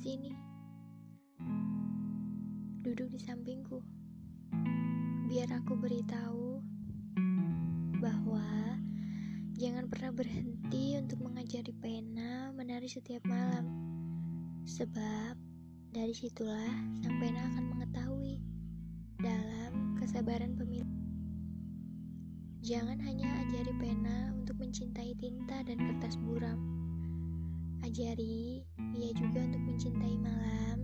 Sini, duduk di sampingku. Biar aku beritahu bahwa jangan pernah berhenti untuk mengajari pena menari setiap malam. Sebab dari situlah sang pena akan mengetahui dalam kesabaran pemilik. Jangan hanya ajari pena untuk mencintai tinta dan kertas buram Ajari ia juga untuk mencintai malam,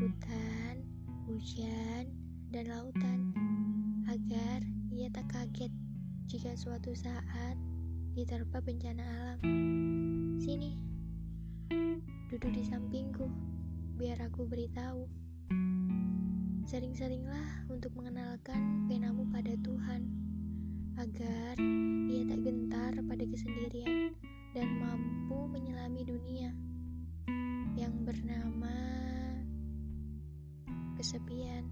hutan, hujan, dan lautan agar ia tak kaget jika suatu saat diterpa bencana alam. Sini, duduk di sampingku, biar aku beritahu. Sering-seringlah untuk mengenalkan penamu pada Tuhan, agar ia tak gentar pada kesendirian dan mampu menyelami dunia yang bernama kesepian.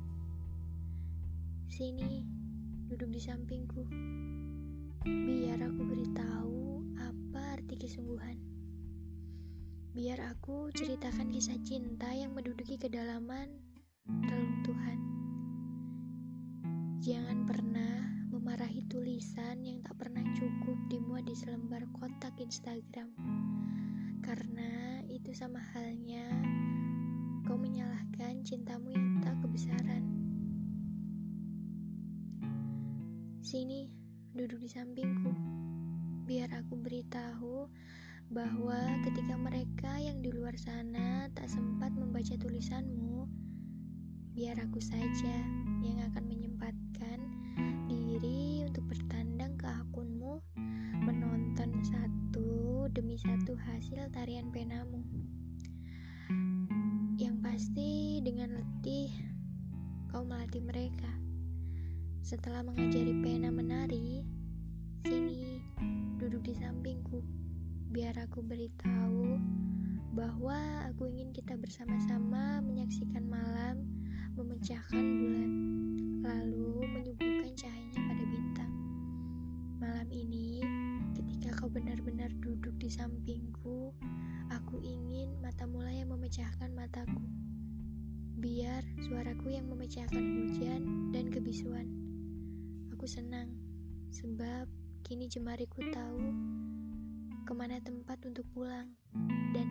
Sini, duduk di sampingku. Biar aku beritahu apa arti kesungguhan. Biar aku ceritakan kisah cinta yang menduduki kedalaman relung Tuhan. Jangan pernah memarahi tulisan yang tak pernah Instagram. Karena itu sama halnya kau menyalahkan cintamu yang tak kebesaran. Sini, duduk di sampingku. Biar aku beritahu bahwa ketika mereka yang di luar sana tak sempat membaca tulisanmu, biar aku saja yang akan menyempatkan tarian penamu. Yang pasti dengan letih kau melatih mereka. Setelah mengajari pena menari, sini duduk di sampingku, biar aku beritahu bahwa aku ingin kita bersama-sama menyaksikan malam memecahkan bulan, lalu di sampingku, aku ingin mata mulai yang memecahkan mataku. Biar suaraku yang memecahkan hujan dan kebisuan. Aku senang, sebab kini jemariku tahu ke mana tempat untuk pulang, dan